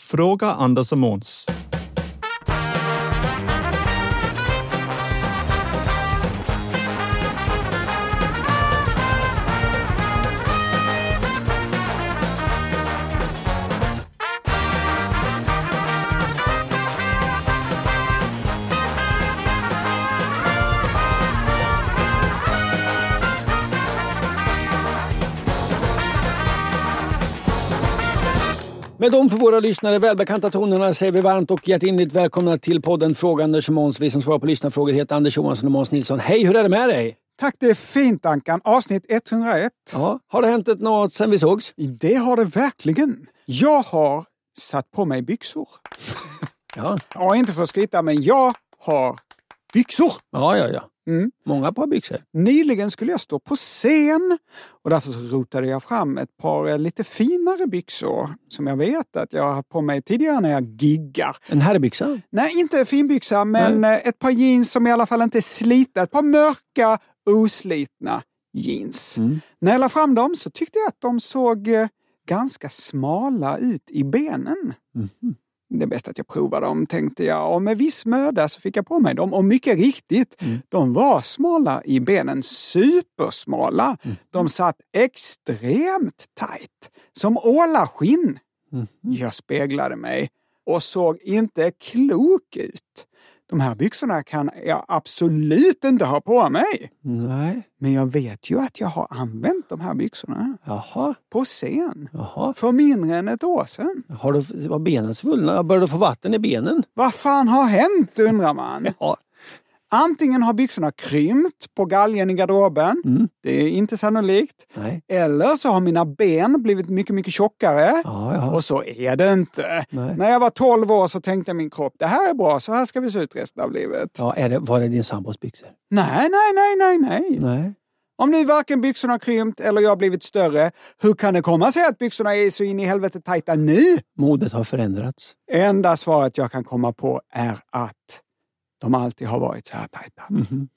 Fråga Anders och Måns. Med de för våra lyssnare välbekanta tonerna säger vi varmt och hjärtinligt välkomna till podden Fråga Anders och Måns. Vi som svarar på lyssnarfrågor heter Anders Johansson och Måns Nilsson. Hej, hur är det med dig? Tack, det är fint Ankan. Avsnitt 101. Ja, har det hänt något sen vi sågs? Det har det verkligen. Jag har satt på mig byxor. Ja, Ja, inte för att skryta, men jag har byxor. ja, ja. ja. Mm. Många par byxor. Nyligen skulle jag stå på scen och därför så rotade jag fram ett par eh, lite finare byxor som jag vet att jag har haft på mig tidigare när jag giggar. En herrbyxa? Nej, inte finbyxa, men eh, ett par jeans som i alla fall inte är slitna. Ett par mörka, oslitna jeans. När jag la fram dem så tyckte jag att de såg eh, ganska smala ut i benen. Det är bäst att jag provar dem, tänkte jag. Och med viss möda så fick jag på mig dem. Och mycket riktigt, de var smala i benen. Supersmala. De satt extremt tajt. Som ålaskinn. Jag speglade mig och såg inte klok ut. De här byxorna kan jag absolut inte ha på mig. Nej. Men jag vet ju att jag har använt de här byxorna Jaha. på scen. Jaha. För mindre än ett år sedan. Har du, var benen svullna? Började du få vatten i benen? Vad fan har hänt undrar man? Ja. Antingen har byxorna krympt på galgen i garderoben. Det är inte sannolikt. Nej. Eller så har mina ben blivit mycket, mycket tjockare. Ja, ja. Och så är det inte. Nej. När jag var 12 år så tänkte min kropp, det här är bra, så här ska vi se ut resten av livet. ja är det, var det din sambos byxor? Nej, nej, nej, nej, nej. Nej. Om nu varken byxorna har krympt eller jag har blivit större, hur kan det komma sig att byxorna är så in i helvete tajta nu? Modet har förändrats. Enda svaret jag kan komma på är att de alltid har varit så här tajta. Mhm,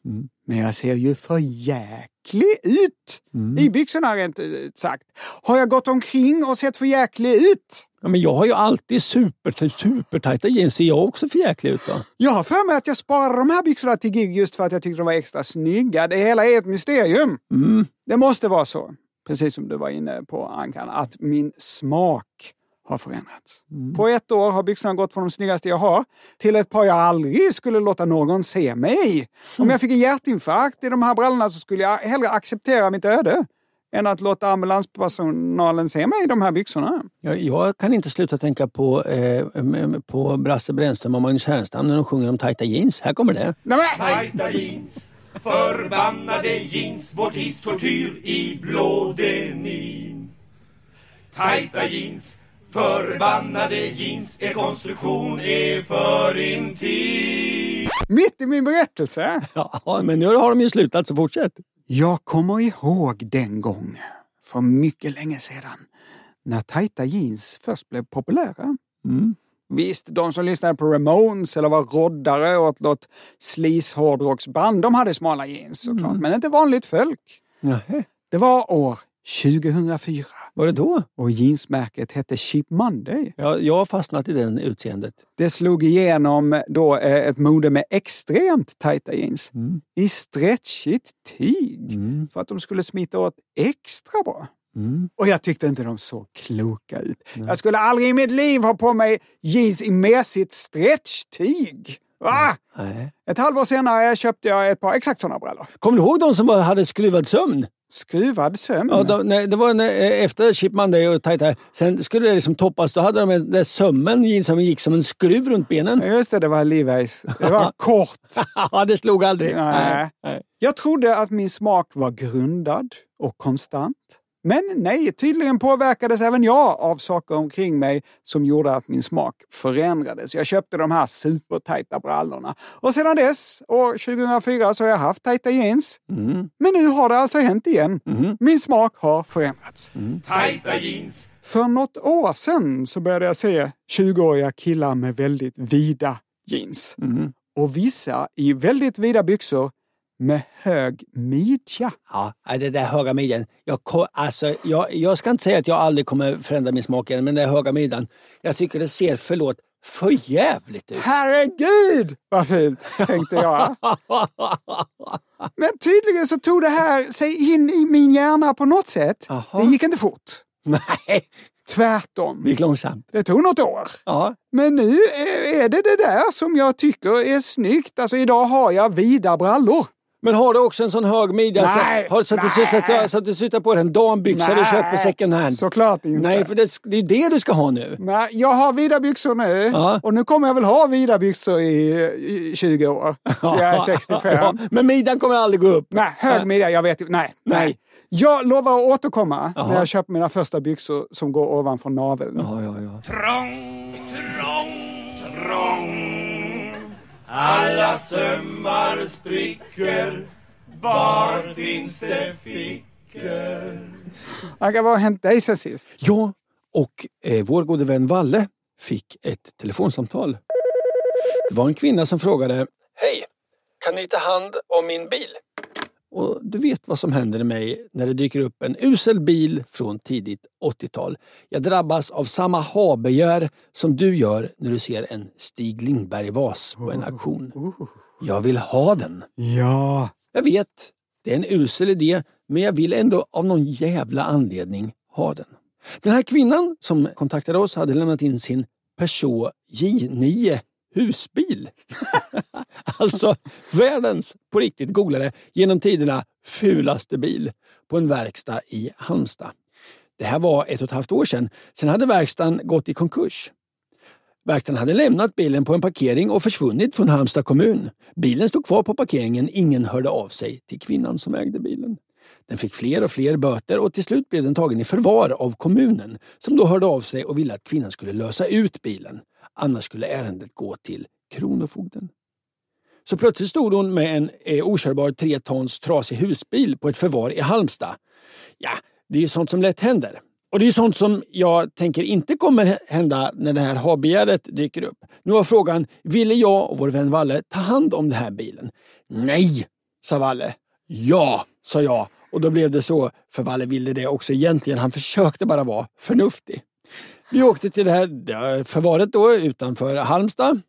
Men jag ser ju för jäklig ut Mm. i byxorna rent ut sagt. Har jag gått omkring och sett för jäklig ut? Ja, men jag har ju alltid super, supertajta jeans. Ser jag också för jäklig ut då? Jag har för mig att jag sparade de här byxorna till gig just för att jag tyckte de var extra snygga. Det hela är ett mysterium. Mm. Det måste vara så, precis som du var inne på Ankan, att min smak har förändrats. På ett år har byxorna gått från de snyggaste jag har till ett par jag aldrig skulle låta någon se mig i. Om jag fick en hjärtinfarkt i de här brallorna så skulle jag hellre acceptera mitt öde än att låta ambulanspersonalen se mig i de här byxorna. Jag, jag kan inte sluta tänka på, eh, på Brasse Brännström och Magnus Härenstam när de sjunger om tajta jeans. Här kommer det. Nej, men, Tajta jeans, förbannade jeans, vår tids tortyr i blå denim. Tajta jeans, förbannade jeans, er konstruktion är för intim. mitt i min berättelse. Ja, men nu har de ju slutat, så fortsätt. Jag kommer ihåg den gång, för mycket länge sedan, när tajta jeans först blev populära. Visst, de som lyssnade på Ramones eller var roddare åt något sleaze-hårdrocksband, de hade smala jeans såklart, men inte vanligt folk. Nähä. Det var år 2004 Var det då? och jeansmärket hette Cheap Monday. Ja, jag har fastnat i den utseendet. Det slog igenom då eh, ett mode med extremt tajta jeans i stretchigt tyg för att de skulle smita åt extra bra. Och jag tyckte inte de såg kloka ut. Jag skulle aldrig i mitt liv ha på mig jeans i mesigt stretchtyg. Va? Nej. Ett halvår senare köpte jag ett par exakt sådana brallor. Kommer du ihåg de som bara hade skruvad sömn? Skruvad sömn. Ja, de, nej, det var när, eh, efter Chip Monday och Tajta. Sen skulle det liksom toppas. Då hade de den där sömmen, som gick som en skruv runt benen. Just det, det var Levi's. Det var kort. Ja, det slog aldrig. Nej. nej. Jag trodde att min smak var grundad och konstant. Men nej, tydligen påverkades även jag av saker omkring mig som gjorde att min smak förändrades. Jag köpte de här supertajta brallorna. Och sedan dess, år 2004, så har jag haft tajta jeans. Men nu har det alltså hänt igen. Min smak har förändrats. Tajta jeans, För något år sedan så började jag se 20-åriga killar med väldigt vida jeans. Och vissa i väldigt vida byxor med hög midja. Ja, det där höga midjan. Jag, alltså, jag, jag ska inte säga att jag aldrig kommer förändra min smak igen, men den höga midjan. Jag tycker det ser, förlåt, för jävligt ut. Herregud vad fint, tänkte jag. Men tydligen så tog det här sig in i min hjärna på något sätt. Jaha. Det gick inte fort. Nej, Tvärtom. det gick långsamt. Det tog något år. Ja. Men nu är är det det där som jag tycker är snyggt. Alltså idag har jag vida brallor. Men har du också en sån hög midja Nej, så, har, så, att du, nej. så, att, så att du sitter på dig en dambyxa du köper second hand? såklart inte. Nej, för det, det är det du ska ha nu. Nej, jag har vida byxor nu Ja. och nu kommer jag väl ha vida byxor i, i 20 år. Jag är 65. Ja, men midjan kommer aldrig gå upp. Nej, hög midja, jag vet inte. Nej, nej. Nej. Jag lovar att återkomma när jag köper mina första byxor som går ovanför naveln. Ja, ja, ja. trång, trång, trång. Alla sömmar spricker. Var finns det fickor? Agga, vad har hänt dig sen sist? Jag och eh, vår gode vän Valle fick ett telefonsamtal. Det var en kvinna som frågade Hej, kan ni ta hand om min bil? Och du vet vad som händer med mig när det dyker upp en usel bil från tidigt 80-tal. Jag drabbas av samma habegär som du gör när du ser en Stig Lindberg-vas på en auktion. Jag vill ha den. Ja. Jag vet, det är en usel idé, men jag vill ändå av någon jävla anledning ha den. Den här kvinnan som kontaktade oss hade lämnat in sin Peugeot J9 husbil. alltså världens, på riktigt googlade, genom tiderna fulaste bil på en verkstad i Halmstad. Det här var ett och ett halvt år sedan. Sen hade verkstaden gått i konkurs. Verkstaden hade lämnat bilen på en parkering och försvunnit från Halmstad kommun. Bilen stod kvar på parkeringen. Ingen hörde av sig till kvinnan som ägde bilen. Den fick fler och fler böter och till slut blev den tagen i förvar av kommunen som då hörde av sig och ville att kvinnan skulle lösa ut bilen. Annars skulle ärendet gå till Kronofogden. Så plötsligt stod hon med en eh, okörbar tre tons trasig husbil på ett förvar i Halmstad. Ja, det är ju sånt som lätt händer. Och det är sånt som jag tänker inte kommer hända när det här habegäret dyker upp. Nu var frågan, ville jag och vår vän Valle ta hand om den här bilen? Nej, sa Valle. Ja, sa jag. Och då blev det så, för Valle ville det också egentligen. Han försökte bara vara förnuftig. Vi åkte till det här förvaret då utanför Halmstad.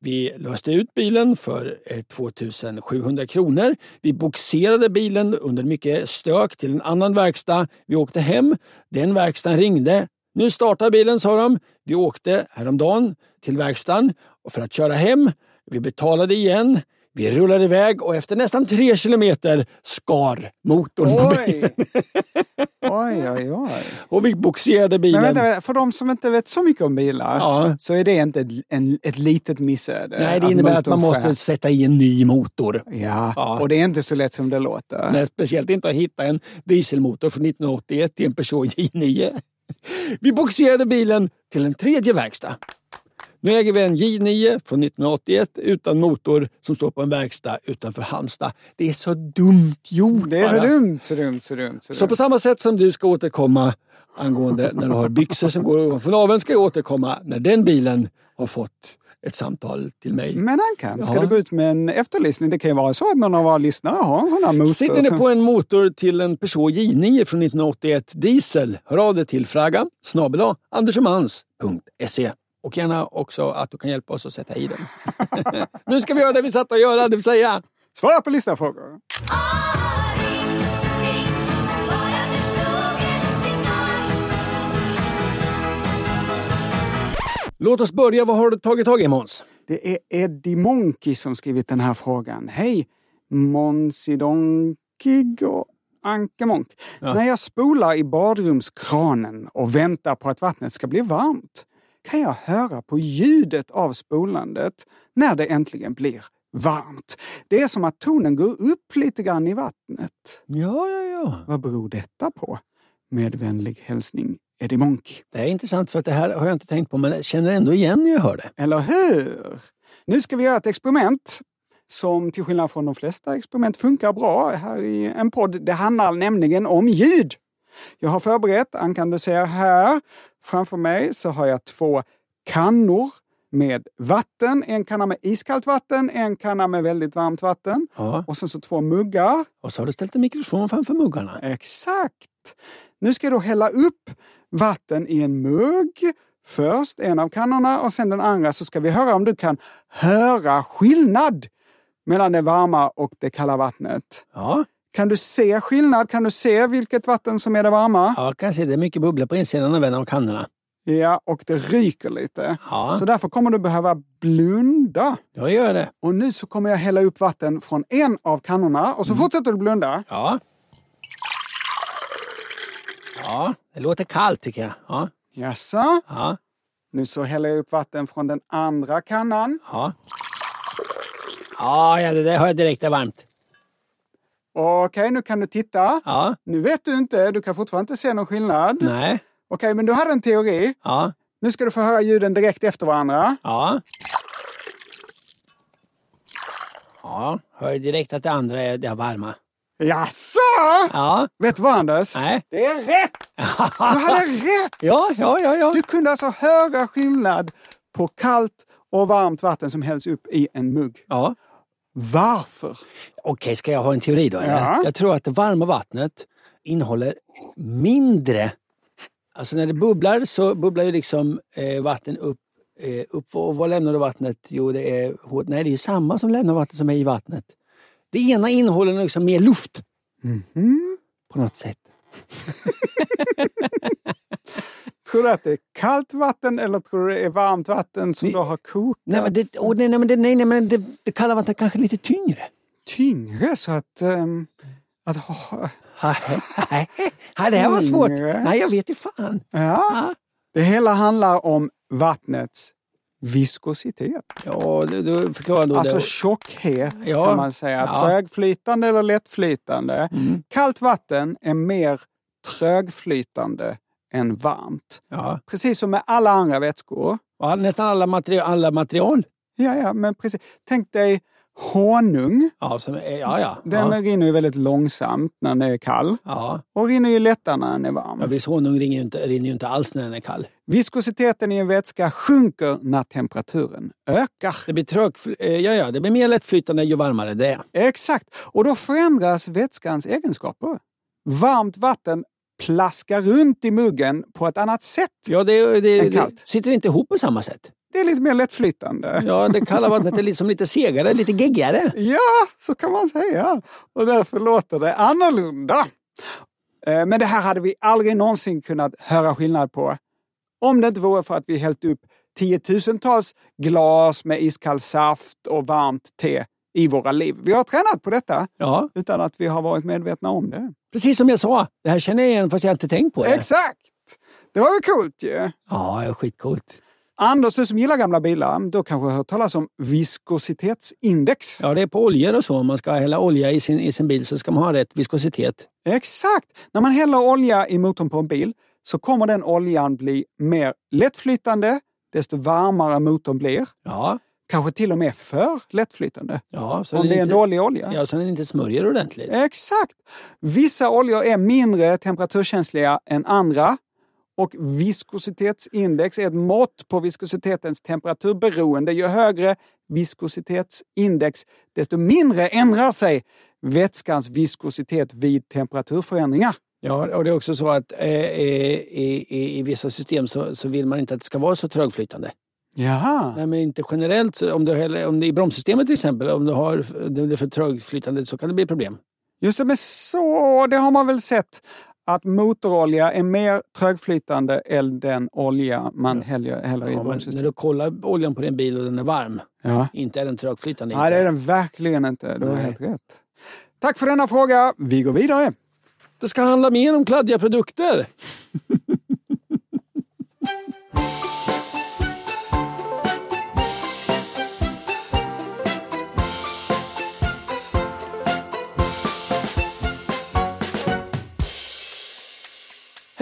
Vi löste ut bilen för eh, 2700 kronor. Vi boxerade bilen under mycket stök till en annan verkstad. Vi åkte hem. Den verkstaden ringde. Nu startar bilen, sa de. Vi åkte häromdagen till verkstaden för att köra hem. Vi betalade igen. Vi rullade iväg och efter nästan tre kilometer skar motorn på bilen. Oj, oj, oj. Och vi boxerade bilen. Men vänta, för de som inte vet så mycket om bilar Ja. så är det inte ett, en, ett litet missöde. Nej, det att innebär att man måste skär. sätta i en ny motor. Ja. Ja. och det är inte så lätt som det låter. Nej, speciellt inte att hitta en dieselmotor från 1981 till en Peugeot J9. Vi boxerade bilen till en tredje verkstad. Nu äger vi en J9 från 1981 utan motor som står på en verkstad utanför Halmstad. Det är så dumt gjort Det är så dumt, så dumt, så dumt. Så Så på samma sätt som du ska återkomma angående när du har byxor som går ovanför naveln ska jag återkomma när den bilen har fått ett samtal till mig. Men Ankan, ska Ja. du gå ut med en efterlysning? Det kan ju vara så att någon av våra lyssnare har en sån här motor. Sitter ni på en motor till en Peugeot J9 från 1981 diesel, hör av dig till fraga snabel andersomans.se. Och gärna också att du kan hjälpa oss att sätta i den. nu ska vi göra det vi satt att göra, det vill säga Svara på lyssnarfrågor. Låt oss börja. Vad har du tagit tag i Måns? Det är Eddie Monkey som skrivit den här frågan. Hej! Monsidonkig och Anke Monk. När jag spolar i badrumskranen och väntar på att vattnet ska bli varmt kan jag höra på ljudet av spolandet när det äntligen blir varmt. Det är som att tonen går upp lite grann i vattnet. Ja, ja, ja. Vad beror detta på? Med vänlig hälsning Eddie Monk. Det är intressant för att det här har jag inte tänkt på men jag känner ändå igen när jag hör det. Eller hur? Nu ska vi göra ett experiment som till skillnad från de flesta experiment funkar bra här i en podd. Det handlar nämligen om ljud. Jag har förberett, Ankan du ser här framför mig så har jag två kannor med vatten. En kanna med iskallt vatten, en kanna med väldigt varmt vatten. Ja. Och sen så två muggar. Och så har du ställt en mikrofon framför muggarna. Exakt! Nu ska jag då hälla upp vatten i en mugg. Först en av kannorna och sen den andra så ska vi höra om du kan höra skillnad mellan det varma och det kalla vattnet. Ja, Kan du se skillnad? Kan du se vilket vatten som är det varma? ja jag kan se det är mycket bubblor på insidan av en av kannorna. Ja, och det ryker lite. Ja. Så därför kommer du behöva blunda. Jag gör det. Och nu så kommer jag hälla upp vatten från en av kannorna och så fortsätter du blunda. Ja. Ja, det låter kallt tycker jag. Ja, Jaså? ja, Nu så häller jag upp vatten från den andra kannan. ja. Ja, ja det där hör jag direkt är varmt. Okej, nu kan du titta. Ja, Nu vet du inte, du kan fortfarande inte se någon skillnad. nej, Okej, men du hade en teori. ja, Nu ska du få höra ljuden direkt efter varandra. ja. Ja, hör direkt att det andra är det varma. Jaså? Ja, Vet du vad Anders? nej. Det är rätt! Du hade rätt! Ja, ja, ja, ja. Du kunde alltså höra skillnad på kallt och varmt vatten som hälls upp i en mugg. Ja. Varför? Okej, ska jag ha en teori då? Ja. Jag tror att det varma vattnet innehåller mindre... Alltså när det bubblar så bubblar ju liksom eh, vatten upp. Eh, upp och vad lämnar då vattnet? Jo, det är, hårt- nej, det är ju samma som lämnar vattnet som är i vattnet. Det ena innehåller liksom mer luft. På något sätt. Tror du att det är kallt vatten eller tror du det är varmt vatten som då har kokat? Nej, men det, åh, nej, nej, men det, nej, nej, men det, det kalla vattnet kanske är lite tyngre. Tyngre så att... ehm, att ha, det här var svårt. Nej, jag vet inte fan. ja. Det hela handlar om vattnets viskositet. Ja, du, du förklarar då Alltså det. tjockhet Ja. kan man säga. Ja. Trögflytande eller lättflytande. Mm. Kallt vatten är mer trögflytande än varmt. Ja. Precis som med alla andra vätskor. Ja, nästan alla material, alla material. Ja, ja, men precis. Tänk dig honung. Ja, som, ja, ja. Den ja. rinner ju väldigt långsamt när den är kall ja. och rinner ju lättare när den är varm. ja viss honung rinner ju, inte, rinner ju inte alls när den är kall. Viskositeten i en vätska sjunker när temperaturen ökar. Det blir, trög, eh, ja, ja, det blir mer lättflytande ju varmare det är. Exakt, och då förändras vätskans egenskaper. Varmt vatten plaskar runt i muggen på ett annat sätt. Ja, det, det, Än det kallt. sitter inte ihop på samma sätt. Det är lite mer lättflytande. Ja, det kalla vattnet är liksom lite segare, lite geggigare. Ja, så kan man säga. Och därför låter det annorlunda. Eh, Men det här hade vi aldrig någonsin kunnat höra skillnad på om det inte vore för att vi hällt upp tiotusentals glas med iskall saft och varmt te i våra liv. Vi har tränat på detta Ja, utan att vi har varit medvetna om det. precis som jag sa. Det här känner jag igen fast jag inte tänkt på det. Exakt! Det var ju coolt ju. Ja, det är skitcoolt. Anders, du som gillar gamla bilar, då kanske har hört talas om viskositetsindex. Ja, det är på oljor och så. Om man ska hälla olja i sin, i sin bil så ska man ha rätt viskositet. Exakt! När man häller olja i motorn på en bil så kommer den oljan bli mer lättflytande desto varmare motorn blir. Ja, Kanske till och med för lättflytande. ja så Om det är en inte, dålig olja. Ja, så den inte smörjer ordentligt. Exakt! Vissa oljor är mindre temperaturkänsliga än andra. Och viskositetsindex är ett mått på viskositetens temperaturberoende. Ju högre viskositetsindex, desto mindre ändrar sig vätskans viskositet vid temperaturförändringar. Ja, och det är också så att eh, i, i, i vissa system så, så vill man inte att det ska vara så trögflytande. Jaha. Nej, men inte generellt. Om du, om det, I bromssystemet till exempel, om du har det är för trögflytande så kan det bli problem. Just det, men så, det har man väl sett att motorolja är mer trögflytande än den olja man häller, häller i Ja, när bromssystemet. du kollar oljan på din bil och den är varm, Ja. inte är den trögflytande. Nej, det inte. är den verkligen inte. Du har helt rätt. Tack för denna fråga. Vi går vidare. Det ska handla mer om kladdiga produkter.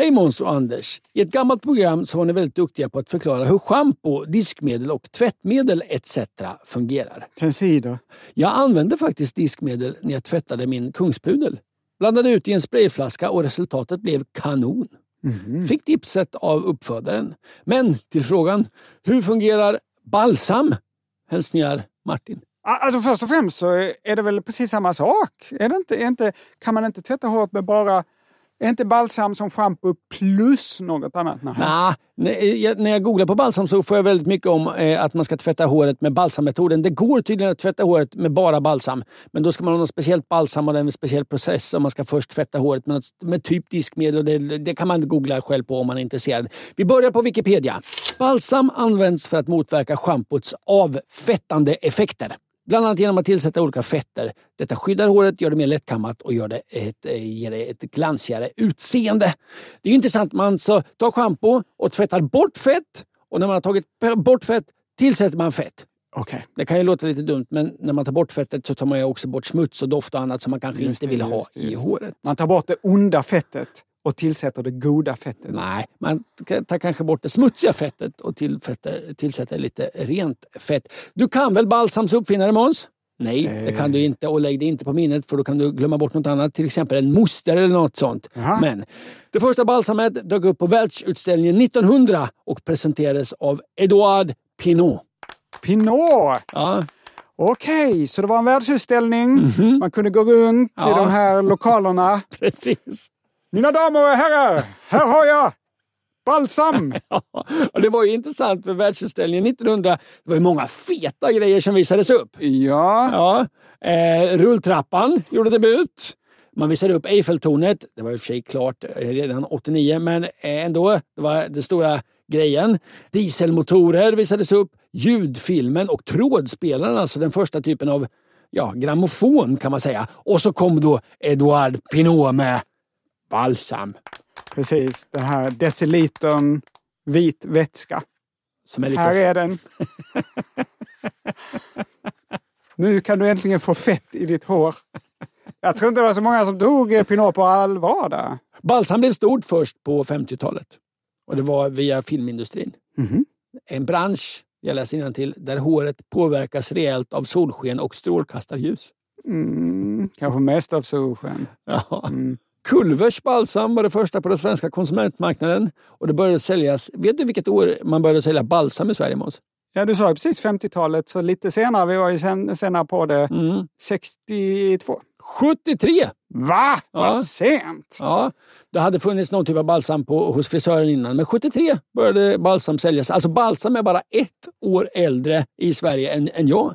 Hej Måns och Anders! I ett gammalt program så var ni väldigt duktiga på att förklara hur schampo, diskmedel och tvättmedel etc. fungerar. Tensider. Jag använde faktiskt diskmedel när jag tvättade min kungspudel. Blandade ut i en sprayflaska och resultatet blev kanon. Fick tipset av uppfödaren. Men till frågan, hur fungerar balsam? Hälsningar Martin. Alltså först och främst så är det väl precis samma sak? Är det inte, är inte, kan man inte tvätta håret med bara... Är inte balsam som schampo plus något annat? Nah, när, jag, när jag googlar på balsam så får jag väldigt mycket om eh, att man ska tvätta håret med balsammetoden. Det går tydligen att tvätta håret med bara balsam. Men då ska man ha något speciellt balsam och det är en speciell process. Och man ska först tvätta håret med, något, med typ diskmedel. Och det, det kan man googla själv på om man är intresserad. Vi börjar på Wikipedia. Balsam används för att motverka schampots avfettande effekter. Bland annat genom att tillsätta olika fetter. Detta skyddar håret, gör det mer lättkammat och gör det ett, eh, ger det ett glansigare utseende. Det är intressant. Man så tar schampo och tvättar bort fett. Och när man har tagit bort fett tillsätter man fett. Okej. Det kan ju låta lite dumt, men när man tar bort fettet så tar man ju också bort smuts och doft och annat som man kanske Just inte det, vill ha det, i håret. Man tar bort det onda fettet och tillsätter det goda fettet. Nej, man tar kanske bort det smutsiga fettet och tillfetter, tillsätter lite rent fett. Du kan väl balsams uppfinnare Måns? Nej, det kan du inte och lägg det inte på minnet för då kan du glömma bort något annat. Till exempel en moster eller något sånt. Jaha. Men det första balsamet dök upp på världsutställningen 1900 och presenterades av Edouard Pinot. Pinot! Ja, Okej, så det var en världsutställning. Mhm. Man kunde gå runt i Ja. de här lokalerna. precis. Mina damer och herrar, här har jag balsam! Ja, det var ju intressant för världsutställningen 1900. Det var ju många feta grejer som visades upp. Ja, Ja, eh, rulltrappan gjorde debut. Man visade upp Eiffeltornet. Det var i och för sig klart eh, redan 89, men eh, ändå. Det var den stora grejen. Dieselmotorer visades upp. Ljudfilmen och trådspelaren, alltså den första typen av ja, grammofon kan man säga. Och så kom då Edouard Pinot med balsam. precis. Den här decilitern vit vätska. Som är lite Här är den. nu kan du äntligen få fett i ditt hår. Jag tror inte det var så många som tog Pinot på allvar där. Balsam blev stort först på 50-talet. Och det var via filmindustrin. En bransch, jag läser till där håret påverkas rejält av solsken och strålkastarljus. Mm, kanske mest av solsken. Ja. Kulvers balsam var det första på den svenska konsumentmarknaden. Och det började säljas, vet du vilket år man började sälja balsam i Sverige Måns? Ja, du sa ju precis 50-talet, så lite senare. Vi var ju sen, senare på det. Mm. 62. 73! Va? Ja. Vad sent! Ja, det hade funnits någon typ av balsam på, hos frisören innan, men 73 började balsam säljas. Alltså balsam är bara ett år äldre i Sverige än, än jag.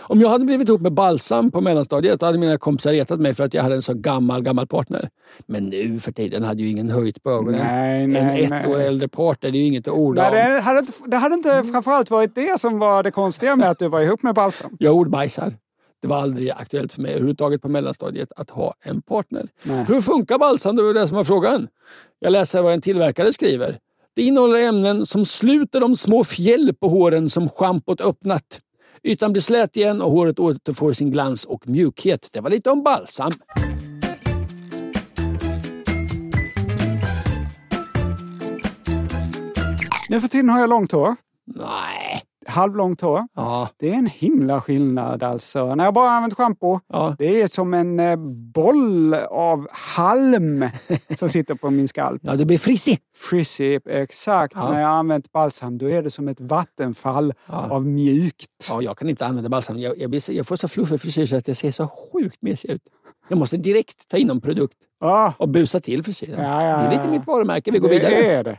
Om jag hade blivit ihop med balsam på mellanstadiet hade mina kompisar retat mig för att jag hade en så gammal, gammal partner. Men nu för tiden hade ju ingen höjt på ögonen. Nej, nej, en ett nej. år äldre partner, det är ju inget att orda om. det hade, inte, det hade inte framförallt varit det som var det konstiga med att du var ihop med Balsam. Jag ordbajsar. Det var aldrig aktuellt för mig överhuvudtaget på mellanstadiet att ha en partner. Nej. Hur funkar balsam? Det var det som var frågan. Jag läser vad en tillverkare skriver. Det innehåller ämnen som sluter de små fjäll på håren som schampot öppnat. Ytan blir slät igen och håret återfår sin glans och mjukhet. Det var lite om balsam. Nu för tiden har jag långt hår. Nej. Halvlångt hår. Ja, Det är en himla skillnad alltså. När jag bara använt schampo, Ja. det är som en eh, boll av halm som sitter på min skalp. ja du blir frissig. Frizzy, exakt. Ja. När jag använt balsam, då är det som ett vattenfall av mjukt. Ja, jag kan inte använda balsam. Jag, jag, blir, jag får så fluffig frisyr så att jag ser så sjukt mesig ut. Jag måste direkt ta in någon produkt och busa till frisyren. Det är lite mitt varumärke. Vi går det vidare. är det.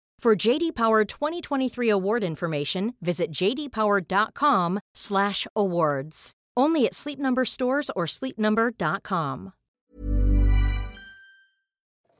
For JD Power 2023 award information, visit jdpower.com/awards. Only at Sleep Number stores or sleepnumber.com.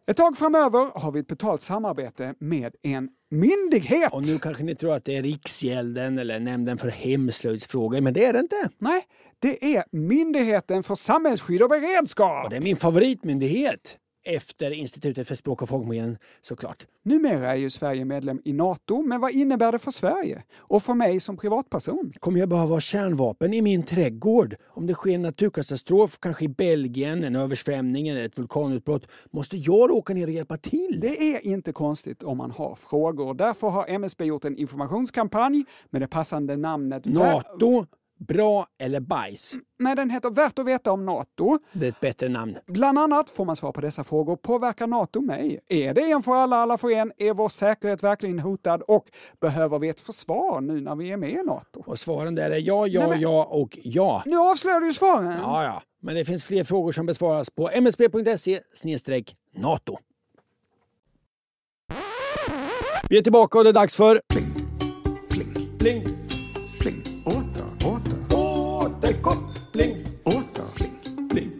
Ett tag framöver har vi ett betalt samarbete med en myndighet. Och nu kanske ni tror att det är Riksgälden eller Nämnden för hemslöjdsfrågor, men det är det inte. Nej, det är Myndigheten för samhällsskydd och beredskap. Och det är min favoritmyndighet. Efter Institutet för språk och folkminnen såklart. Numera är ju Sverige medlem i NATO, men vad innebär det för Sverige? Och för mig som privatperson? Kommer jag behöva ha kärnvapen i min trädgård? Om det sker en naturkatastrof, kanske i Belgien, en översvämning eller ett vulkanutbrott, måste jag då åka ner och hjälpa till? Det är inte konstigt om man har frågor. Därför har MSB gjort en informationskampanj med det passande namnet NATO, bra eller bajs? Nej, den heter Värt att veta om NATO. Det är ett bättre namn. Bland annat får man svar på dessa frågor. Påverkar NATO mig? Är det en för alla, alla för en? Är vår säkerhet verkligen hotad? Och behöver vi ett försvar nu när vi är med i NATO? Och svaren där är ja, ja, Nej, men- ja och ja. Nu avslöjar du ju svaren! Ja, ja. Men det finns fler frågor som besvaras på msb.se NATO. Vi är tillbaka och det är dags för... Pling, Pling. pling. Åter, åter, Återkoppling. åter, pling, pling.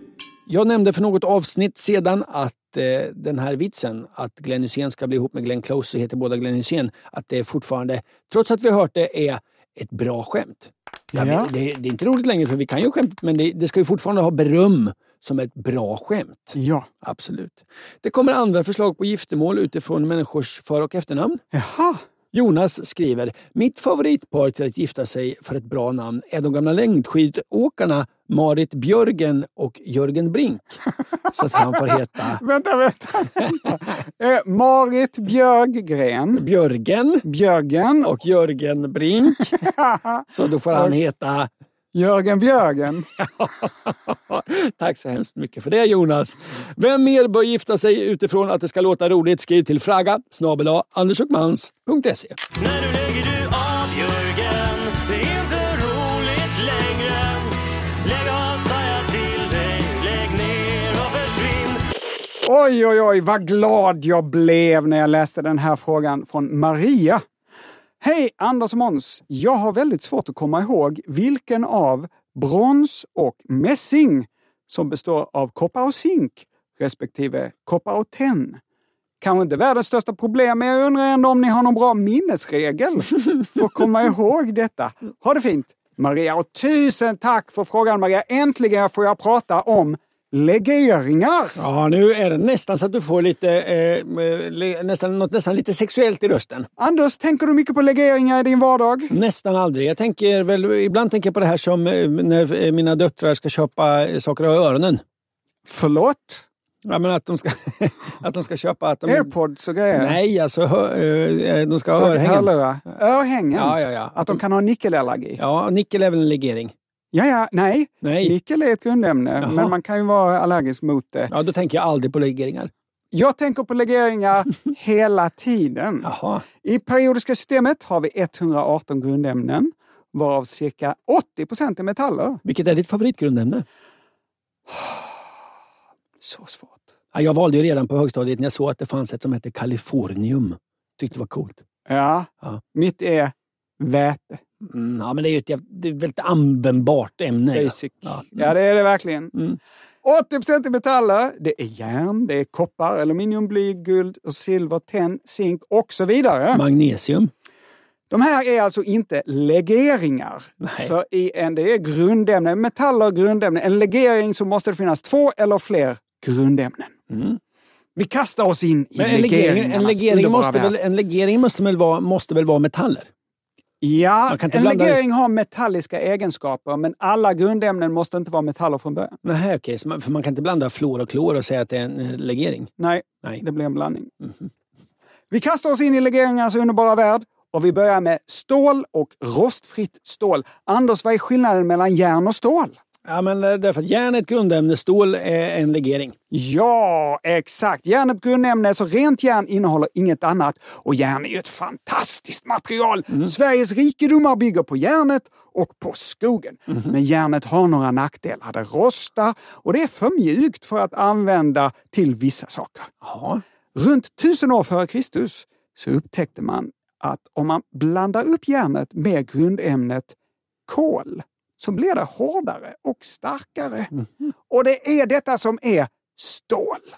Jag nämnde för något avsnitt sedan att eh, den här vitsen, att Glenn Hysén ska bli ihop med Glenn Close så heter båda Glenn Hysén, att det fortfarande, trots att vi har hört det, är ett bra skämt. Ja, Ja. vi- Det, det är inte roligt längre för vi kan ju skämtet, men det, det ska ju fortfarande ha beröm som ett bra skämt. Ja. Absolut. Det kommer andra förslag på giftermål utifrån människors för och efternamn. Jaha. Jonas skriver, mitt favoritpar till att gifta sig för ett bra namn är de gamla längdskidåkarna Marit Björgen och Jörgen Brink. Så att han får heta Vänta, vänta. vänta. Eh, Marit Björgren. Björgen Björgen. och Jörgen Brink. Så då får han heta... Jörgen Björgen. Tack så hemskt mycket för det Jonas. Vem mer bör gifta sig utifrån att det ska låta roligt? Skriv till fraga snabel andersochmans.se. När du lägger du av Jörgen Det är inte roligt längre Lägg av sa jag till dig Lägg ner och försvinn Oj, oj, oj, vad glad jag blev när jag läste den här frågan från Maria. Hej Anders och Måns! Jag har väldigt svårt att komma ihåg vilken av brons och mässing som består av koppar och zink respektive koppar och tenn. Kanske inte världens största problem, men jag undrar ändå om ni har någon bra minnesregel för att komma ihåg detta. Ha det fint! Maria, och tusen tack för frågan Maria! Äntligen får jag prata om legeringar! Ja, nu är det nästan så att du får lite, eh, le- nästan, något nästan lite sexuellt i rösten. Anders, tänker du mycket på legeringar i din vardag? Nästan aldrig. Jag tänker väl, ibland tänker jag på det här som eh, när eh, mina döttrar ska köpa eh, saker av öronen. Förlåt? Ja, men att de ska, att de ska köpa... Att de, Airpods och grejer? Nej, alltså eh, de ska ha örhängen. Hörlurar? Örhängen? Ja, ja, ja. Att de kan ha nickelallergi? Ja, nickel är väl en legering. Ja, ja, nej. Nej. Nickel är ett grundämne, Jaha. men man kan ju vara allergisk mot det. Ja, då tänker jag aldrig på legeringar. Jag tänker på legeringar hela tiden. Jaha. I periodiska systemet har vi 118 grundämnen, varav cirka 80 procent är metaller. Vilket är ditt favoritgrundämne? Så svårt. Ja, jag valde ju redan på högstadiet när jag såg att det fanns ett som hette Californium. Tyckte det var coolt. Ja, Ja. mitt är väte. Mm, ja, men det är ju ett, det är ett väldigt användbart ämne. ja. Basic. Ja. Ja, det är det verkligen. Mm. 80 procent är metaller. Det är järn, det är koppar, aluminium, bly, guld, silver, tenn, zink och så vidare. Magnesium. De här är alltså inte legeringar. Nej. För i en, det är grundämnen, metaller och grundämnen. En legering så måste det finnas två eller fler grundämnen. Mm. Vi kastar oss in i Men en legering, en legeringarnas legering, måste väl, en legering måste väl, vara, måste väl vara metaller? Ja, en legering har metalliska egenskaper, men alla grundämnen måste inte vara metaller från början. Nej, okej. så man, för man kan inte blanda fluor och klor och säga att det är en eh, legering. Nej, Nej. det blir en blandning. Vi kastar oss in i legeringarnas underbara värld och vi börjar med stål och rostfritt stål. Anders, vad är skillnaden mellan järn och stål? Ja, men eh, därför att järn är ett grundämne, stål är en legering. Ja, exakt. Järn är ett grundämne, så rent järn innehåller inget annat. Och järn är ju ett fantastiskt material. Sveriges rikedomar bygger på järnet och på skogen. Men järnet har några nackdelar. Det rostar och det är för mjukt för att använda till vissa saker. Ja. Runt 1000 år före Kristus så upptäckte man att om man blandar upp järnet med grundämnet kol så blir det hårdare och starkare. Och det är detta som är stål.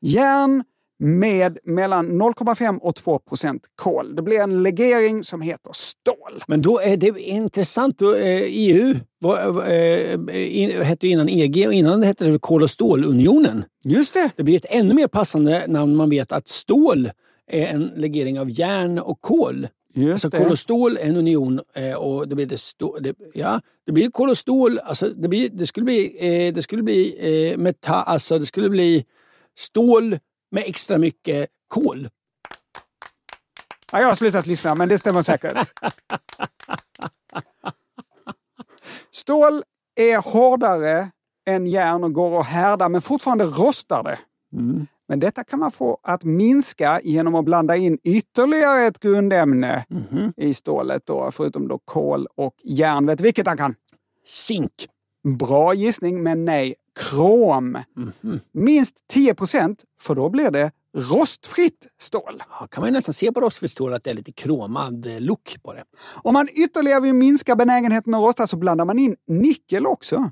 Järn med mellan 0,5 och 2 procent kol. Det blir en legering som heter stål. Men då är det intressant. Då, eh, EU var, eh, hette innan EG och innan det hette det kol och stålunionen. Just det. Det blir ett ännu mer passande namn när man vet att stål är en legering av järn och kol. Just Alltså det. kol och stål är en union eh, och det blir det, stå, det ja, det blir kol och stål. Alltså det, blir, det skulle bli, eh, det skulle bli eh, metall, alltså det skulle bli stål med extra mycket kol. Ja, jag har slutat lyssna, men det stämmer säkert. Stål är hårdare än järn och går att härda, men fortfarande rostar det. Men detta kan man få att minska genom att blanda in ytterligare ett grundämne i stålet, då, förutom då kol och järn. Vet du vilket han kan? Zink. Bra gissning, men nej. Krom. Minst 10 procent, för då blir det rostfritt stål. Ja, kan man ju nästan se på rostfritt stål att det är lite kromad eh, look på det. Om man ytterligare vill minska benägenheten att rosta så blandar man in nickel också.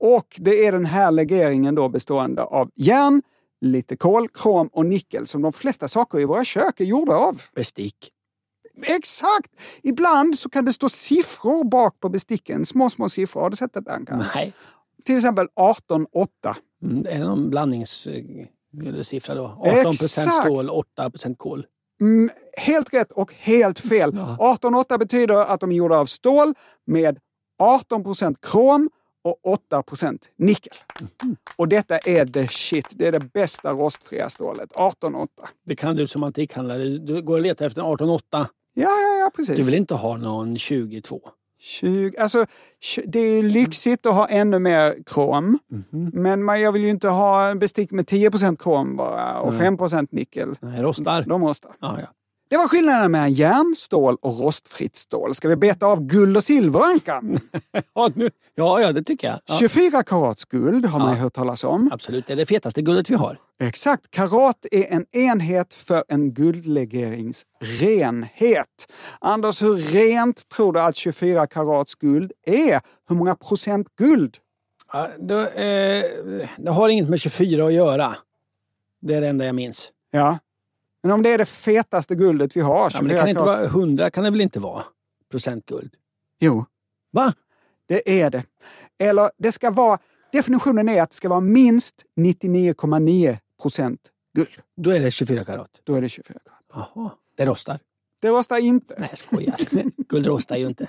Och det är den här legeringen då bestående av järn, lite kol, krom och nickel som de flesta saker i våra kök är gjorda av. Bestick. Exakt! Ibland så kan det stå siffror bak på besticken. Små, små siffror. Har du sett det, Anka? Nej. Till exempel 18,8. Mm, det är någon blandningssiffra då. 18 procent stål, 8 procent kol. Mm, helt rätt och helt fel. 18,8 betyder att de är gjorda av stål med 18% krom och 8% nickel. Och detta är the shit. Det är det bästa rostfria stålet. 18,8. Det kan du som antikhandlare. Du går och letar efter en 18,8. Ja, ja, ja, precis. Du vill inte ha någon 22? 20, alltså, det är lyxigt att ha ännu mer krom. Mhm. Men man, jag vill ju inte ha en bestick med 10% krom bara och 5 nickel. Nej, rostar. De rostar. Ja, ja. Det var skillnaden mellan järnstål och rostfritt stål. Ska vi beta av guld och silver, Ankan? Ja, nu, ja, ja, det tycker jag. Ja, 24 karats guld har man ju hört talas om. absolut, det är det fetaste guldet vi har. Exakt. Karat är en enhet för en guldlegerings renhet. Anders, hur rent tror du att 24 karats guld är? Hur många procent guld? Ja, då, eh, det har inget med 24 att göra. Det är det enda jag minns. Ja. Men om det är det fetaste guldet vi har, Ja, 24 men det kan inte vara 100 kan det väl inte vara? Procent guld. Jo, Va? det är det. Eller det ska vara, definitionen är att det ska vara minst 99,9 procent guld. Då är det 24 karat. Då är det 24 karat. Jaha, det rostar. Det rostar inte. Nej, jag skojar. Guld rostar ju inte.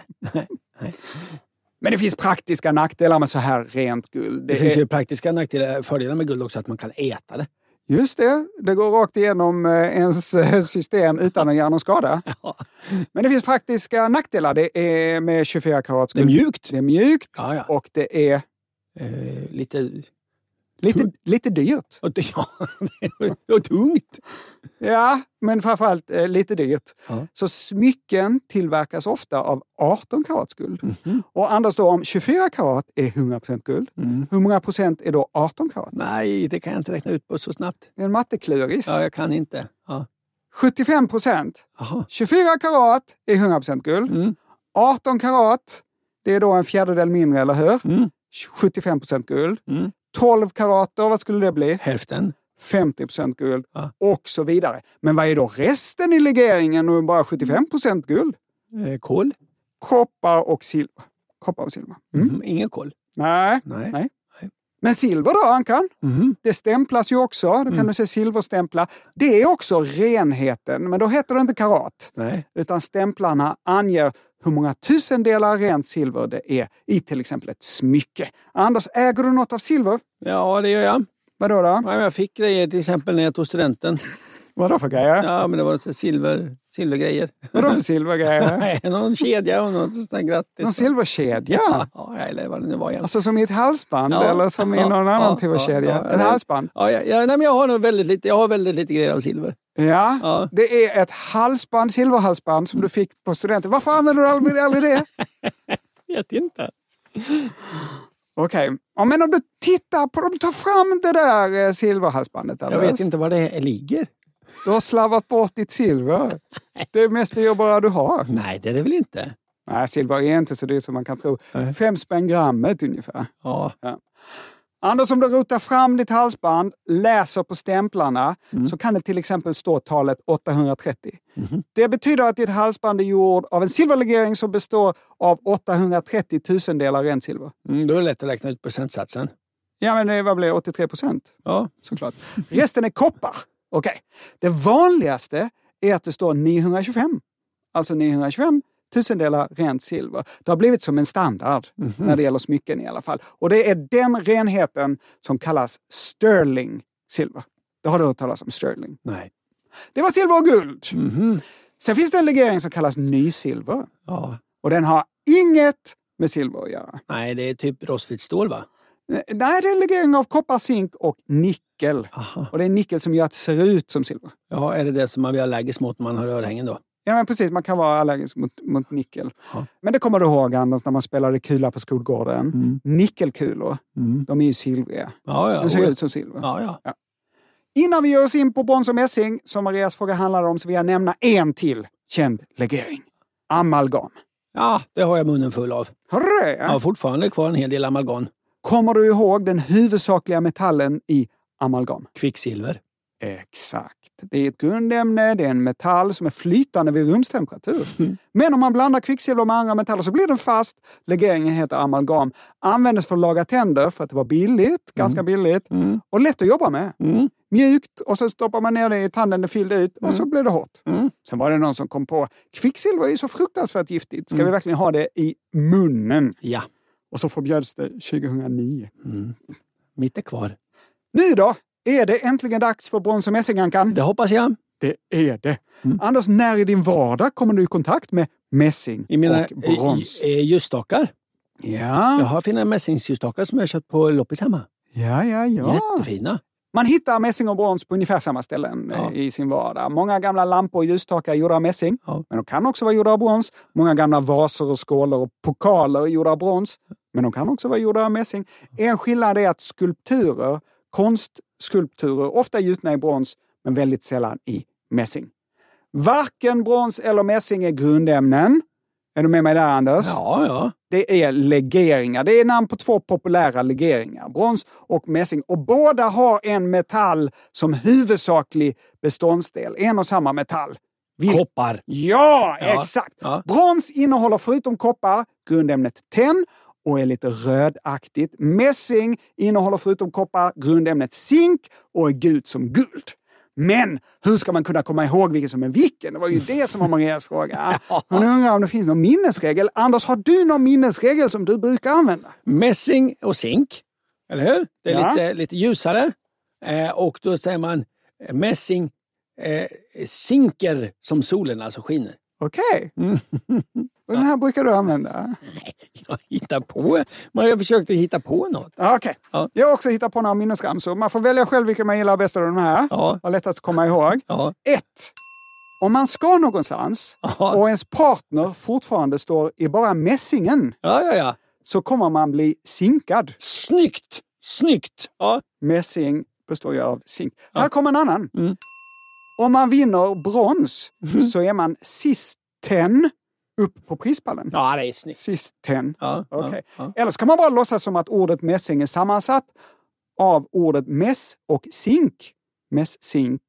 Men det finns praktiska nackdelar med så här rent guld. Det finns ju praktiska nackdelar, fördelar med guld också, att man kan äta det. Just det, det går rakt igenom eh, ens eh, system utan att göra någon skada. Men det finns praktiska nackdelar. Det är med 24 karats Det är guld. mjukt. Det är mjukt Ja, ja. och det är Eh, lite... lite, lite dyrt. Och, ja, och tungt. Ja, men framförallt eh, lite dyrt. Ja. Så smycken tillverkas ofta av 18 karats guld. Mhm. Och Anders då, om 24 karat är 100% guld, Mm. hur många procent är då 18 karat? Nej, det kan jag inte räkna ut på så snabbt. Det är en mattekluris. Ja, jag kan inte. Ja. 75 procent. Jaha. 24 karat är 100% guld. Mm. 18 karat, det är då en fjärdedel mindre, eller hur? Mm. 75% guld. Mm. 12 karater, vad skulle det bli? Hälften. 50% guld. Ja. Och så vidare. Men vad är då resten i legeringen och bara 75% guld? Eh, kol. Koppar och silver. Koppar och silver. Mm. Mm. Ingen kol. Nej. Nej. Nej. Men silver då, Ankan? Mhm. Det stämplas ju också. Då kan Mm. du se silverstämpla. Det är också renheten, men då heter det inte karat. Nej. Utan stämplarna anger hur många tusendelar rent silver det är i till exempel ett smycke. Anders, äger du något av silver? Ja, det gör jag. Vadå då? Ja, jag fick grejer till exempel när jag tog studenten. Vadå för grejer? Ja, men det var silver, silvergrejer. Vadå för silvergrejer? Någon kedja och något sånt där grattis. Någon silverkedja? Ja, eller vad det nu var igen. Alltså som i ett halsband Ja, eller som i någon ja, annan ja, ja. Ett halsband? Ja, ja, nej, men jag har nog väldigt lite, jag har väldigt lite grejer av silver. Ja, det är ett halsband, silverhalsband som du fick på studenten. Varför använder du aldrig, aldrig det? Vet inte. Okej, ja, men om du tittar på, om du tar fram det där eh, silverhalsbandet. Jag vet inte var det ligger. Du har slarvat bort ditt silver. Det är mest dyrbara du har. Nej, det är det väl inte. Nej, silver är inte så dyrt som man kan tro. Fem spänn grammet ungefär. Ja. Anders, om du rotar fram ditt halsband, läser på stämplarna, Mm. så kan det till exempel stå talet 830. Det betyder att ditt halsband är gjord av en silverlegering som består av 830 tusendelar rent silver. Mm, då är det lätt att räkna ut procentsatsen. Ja, men det, vad blir det? 83 procent? Ja. Såklart. Resten är koppar. Okej. Det vanligaste är att det står 925. Alltså 925 tusendelar rent silver. Det har blivit som en standard när det gäller smycken i alla fall. Och det är den renheten som kallas sterling silver. Det har du hört talas om, sterling. Nej. Det var silver och guld. Sen finns det en legering som kallas nysilver. Ja. Och den har inget med silver att göra. Nej, det är typ rostfritt stål va? Nej, det är legering av koppar, zink och nickel. Aha. Och det är nickel som gör att det ser ut som silver. Ja, är det det som man blir allergisk mot när man har örhängen då? Ja, men precis. Man kan vara allergisk mot, mot nickel. Men det kommer du ihåg, Anders, när man spelade kula på skolgården. Nickelkulor, de är ju silvriga. Ja, ja. De ser ut som silver. Ja, ja. Innan vi ger oss in på brons och mässing, som Marias fråga handlade om, så vill jag nämna en till känd legering. Amalgam. Ja, det har jag munnen full av. Det? Jag har fortfarande kvar en hel del amalgam. Kommer du ihåg den huvudsakliga metallen i amalgam? Kvicksilver. Exakt. Det är ett grundämne, det är en metall som är flytande vid rumstemperatur. Men om man blandar kvicksilver med andra metaller så blir den fast. Legeringen heter amalgam. Användes för att laga tänder för att det var billigt, ganska billigt och lätt att jobba med. Mjukt och så stoppar man ner det i tanden, det fyllde ut och så blev det hårt. Sen var det någon som kom på kvicksilver är ju så fruktansvärt giftigt. Ska vi verkligen ha det i munnen? Ja, Och så förbjöds det 2009. mitt är kvar. Nu då? Är det äntligen dags för brons och mässingankan? Det hoppas jag. Det är det. Anders, när i din vardag kommer du i kontakt med mässing I mina och brons? ljusstakar. Ja, Jag har fina mässingsljustakar som jag köpt på loppis hemma. ja, ja. ja. Jättefina. Man hittar mässing och brons på ungefär samma ställen Ja. eh, i sin vardag. Många gamla lampor och ljusstakar är gjorda av mässing, Ja. men de kan också vara gjorda av brons. Många gamla vaser och skålar och pokaler är gjorda av brons, men de kan också vara gjorda av mässing. En skillnad är att skulpturer, konstskulpturer, ofta är gjutna i brons, men väldigt sällan i mässing. Varken brons eller mässing är grundämnen. Är du med mig där, Anders? Ja, ja. Det är legeringar. Det är namn på två populära legeringar, brons och mässing. Och båda har en metall som huvudsaklig beståndsdel. En och samma metall. Vil- Koppar. Ja, Ja, exakt! ja. Brons innehåller förutom koppar grundämnet tenn och är lite rödaktigt. Mässing innehåller förutom koppar grundämnet zink och är gult som guld. Men hur ska man kunna komma ihåg vilken som är vilken? Det var ju det som var Marias fråga. Hon undrar om det finns någon minnesregel. Anders, har du någon minnesregel som du brukar använda? Mässing och zink. Eller hur? Det är Ja. lite, lite ljusare. Eh, och då säger man eh, mässing eh, sinker som solen alltså skiner. Okej. Och den här brukar du använda? Jag hittar på. Man har försökt att hitta på något. Ja, Okej. Ja. Jag har också hittat på några minnesramsor. Man får välja själv vilken man gillar bäst av de här. Ja. Har lättast att komma ihåg. Ja. Ett. Om man ska någonstans Ja. och ens partner fortfarande står i bara mässingen Ja, ja, ja. så kommer man bli sinkad. Snyggt! Snyggt! Ja. Mässing består ju av zink. Här kommer en annan. Mm. Om man vinner brons så är man sisten upp på prispallen. ja, det är snyggt. Sisten. Ja, ja, Okej. ja. Eller så kan man bara låtsas som att ordet mässing är sammansatt av ordet mäss och zink. Mässink.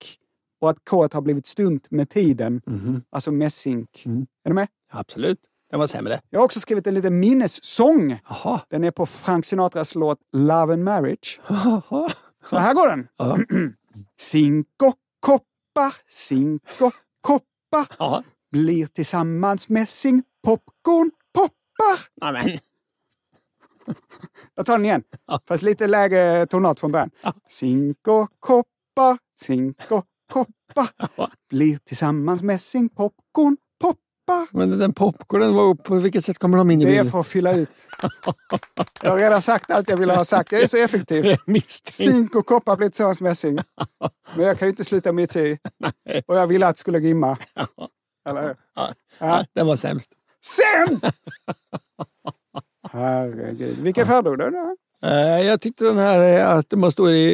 Och att k har blivit stumt med tiden. Mhm. Alltså mässink. Mm. Är du med? Absolut. Den var sämre. Jag har också skrivit en liten minnessång. Jaha. Den är på Frank Sinatras låt Love and Marriage. Så här går den. Ja. Cinco koppar, cinco koppar Ja. Blir tillsammans mässing popcorn poppar. Amen. Jag tar den igen, fast lite lägre tonart från början. Cinco koppar, cinco koppar blir tillsammans mässing popcorn poppar. Men den popcornen, var, på vilket sätt kommer de in i Det är bilden? för att fylla ut. Jag har redan sagt allt jag ville ha sagt. Jag är så effektiv. Misstänkt. Cinco koppar blir tillsammans mässing. Men jag kan ju inte sluta mitt i. Och jag ville att det skulle rimma. Eller hur? Ja, den var sämst. Sämst! Herregud. Vilken föredrog du då? Eh, Jag tyckte den här eh, att man står i,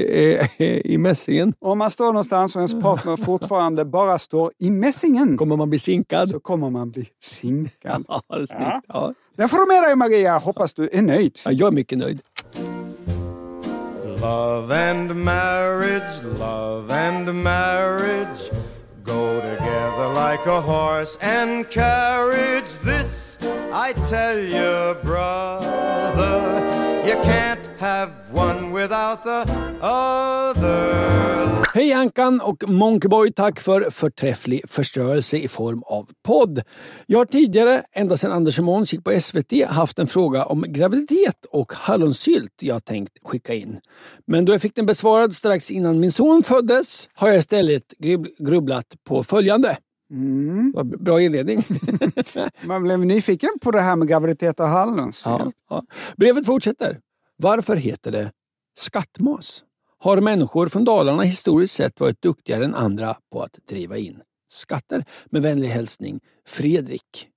i, i mässingen. Om man står någonstans och ens partner fortfarande bara står i mässingen Kommer man bli sinkad? så kommer man bli sinkad. Ja, det är snyggt. Ja. Den får du med dig Maria. Hoppas du är nöjd. Ja, jag är mycket nöjd. Love and marriage, love and marriage go together like a horse and carriage. This I tell you, brother, you can't have one without the other. Hej Ankan och Monkeyboy, tack för förträfflig förstörelse i form av podd. Jag har tidigare, ända sedan Anders och Måns gick på SVT, haft en fråga om graviditet och hallonsylt jag tänkt skicka in. Men då jag fick den besvarad strax innan min son föddes har jag istället grub- grubblat på följande. Vad Bra inledning. Man blev nyfiken på det här med graviditet och hallonsylt. Ja, ja. Brevet fortsätter. Varför heter det skattmas? Har människor från Dalarna historiskt sett varit duktigare än andra på att driva in skatter? Med vänlig hälsning Fredrik.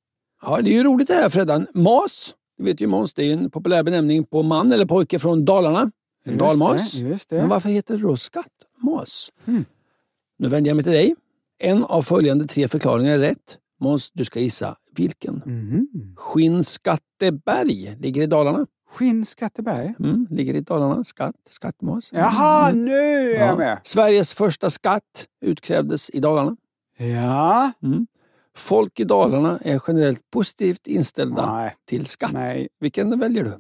Ja, det är ju roligt det här Freddan. Mas, du vet ju Måns, det är en populär benämning på man eller pojke från Dalarna. En Just dalmas. det, just det. Men varför heter det då skattmas? Nu vänder jag mig till dig. En av följande tre förklaringar är rätt. Måns, du ska gissa vilken. Skinnskatteberg ligger i Dalarna. Skinnskatteberg. Mm, ligger i Dalarna. Skatt, skattmas. Jaha, nu är jag Ja. med. Sveriges första skatt utkrävdes i Dalarna. Ja. Folk i Dalarna är generellt positivt inställda Nej. till skatt. Nej. Vilken väljer du?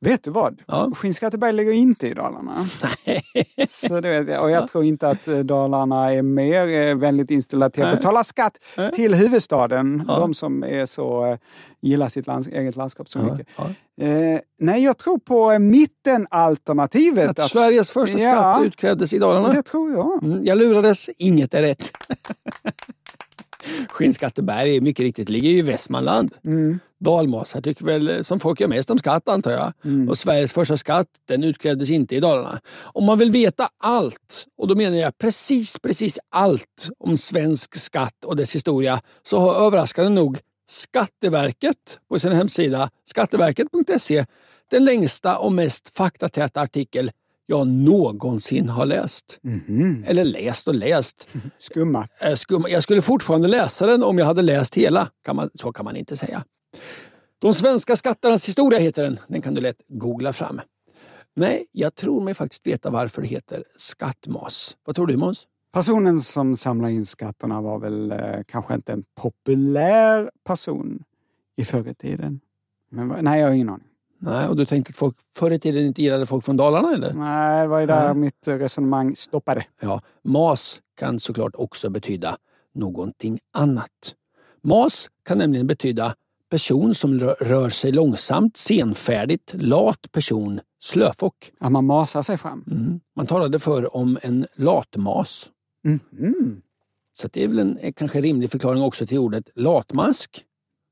Vet du vad? Ja. Skinnskatteberg ligger inte i Dalarna. Så det vet jag. Och jag tror inte att eh, Dalarna är mer eh, vänligt inställda till att Nej. betala skatt till huvudstaden. Ja. De som är så, eh, gillar sitt lands, eget landskap så Ja, mycket. ja. Eh, nej, jag tror på mittenalternativet. Att Sveriges första skatt ja, utkrävdes i Dalarna. Det tror jag. Mm, jag lurades, inget är rätt. Skinnskatteberg, mycket riktigt, ligger ju i Västmanland. Mm. Dalmasar tycker väl som folk gör mest om skatt antar jag. Mm. Och Sveriges första skatt, den utkrävdes inte i Dalarna. Om man vill veta allt, och då menar jag precis, precis allt om svensk skatt och dess historia, så har överraskande nog Skatteverket på sin hemsida skatteverket.se den längsta och mest faktatäta artikel jag någonsin har läst. Eller läst och läst. Skummat. Eh, skum- Jag skulle fortfarande läsa den om jag hade läst hela. Kan man, så kan man inte säga. De svenska skatternas historia heter den. Den kan du lätt googla fram. Nej, jag tror mig faktiskt veta varför det heter skattmas. Vad tror du Måns? Personen som samlar in skatterna var väl eh, kanske inte en populär person i förr i tiden. Men, nej, jag har ingen aning. Nej, och du tänkte att folk förr i tiden inte gillade folk från Dalarna eller? Nej, det var ju där mitt eh, resonemang stoppade. Ja, mas kan såklart också betyda någonting annat. Mas kan nämligen betyda person som rö- rör sig långsamt, senfärdigt, lat person, slöfock. Att man masar sig fram. Mm. Man talade förr om en latmas. Mhm. Så att det är väl en eh, kanske rimlig förklaring också till ordet latmask.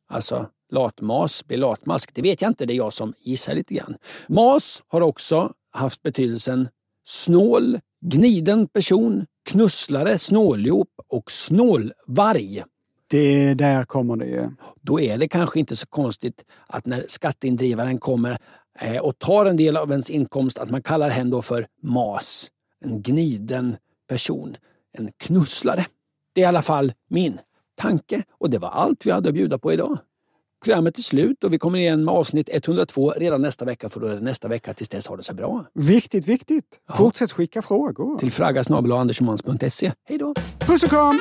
Alltså latmas blir latmask. Det vet jag inte, det är jag som gissar lite grann. Mas har också haft betydelsen snål, gniden person, knusslare, snåljåp och snålvarg. Det där kommer det ju. Då är det kanske inte så konstigt att när skatteindrivaren kommer eh, och tar en del av ens inkomst att man kallar henne då för mas. En gniden person. En knusslare. Det är i alla fall min tanke och det var allt vi hade att bjuda på idag. Programmet är slut och vi kommer igen med avsnitt 102 redan nästa vecka för då är det nästa vecka. Tills dess har det så bra. Viktigt, viktigt. Fortsätt skicka frågor. Till fraggasnabel-andersomans.se. Hej då! Puss och kram!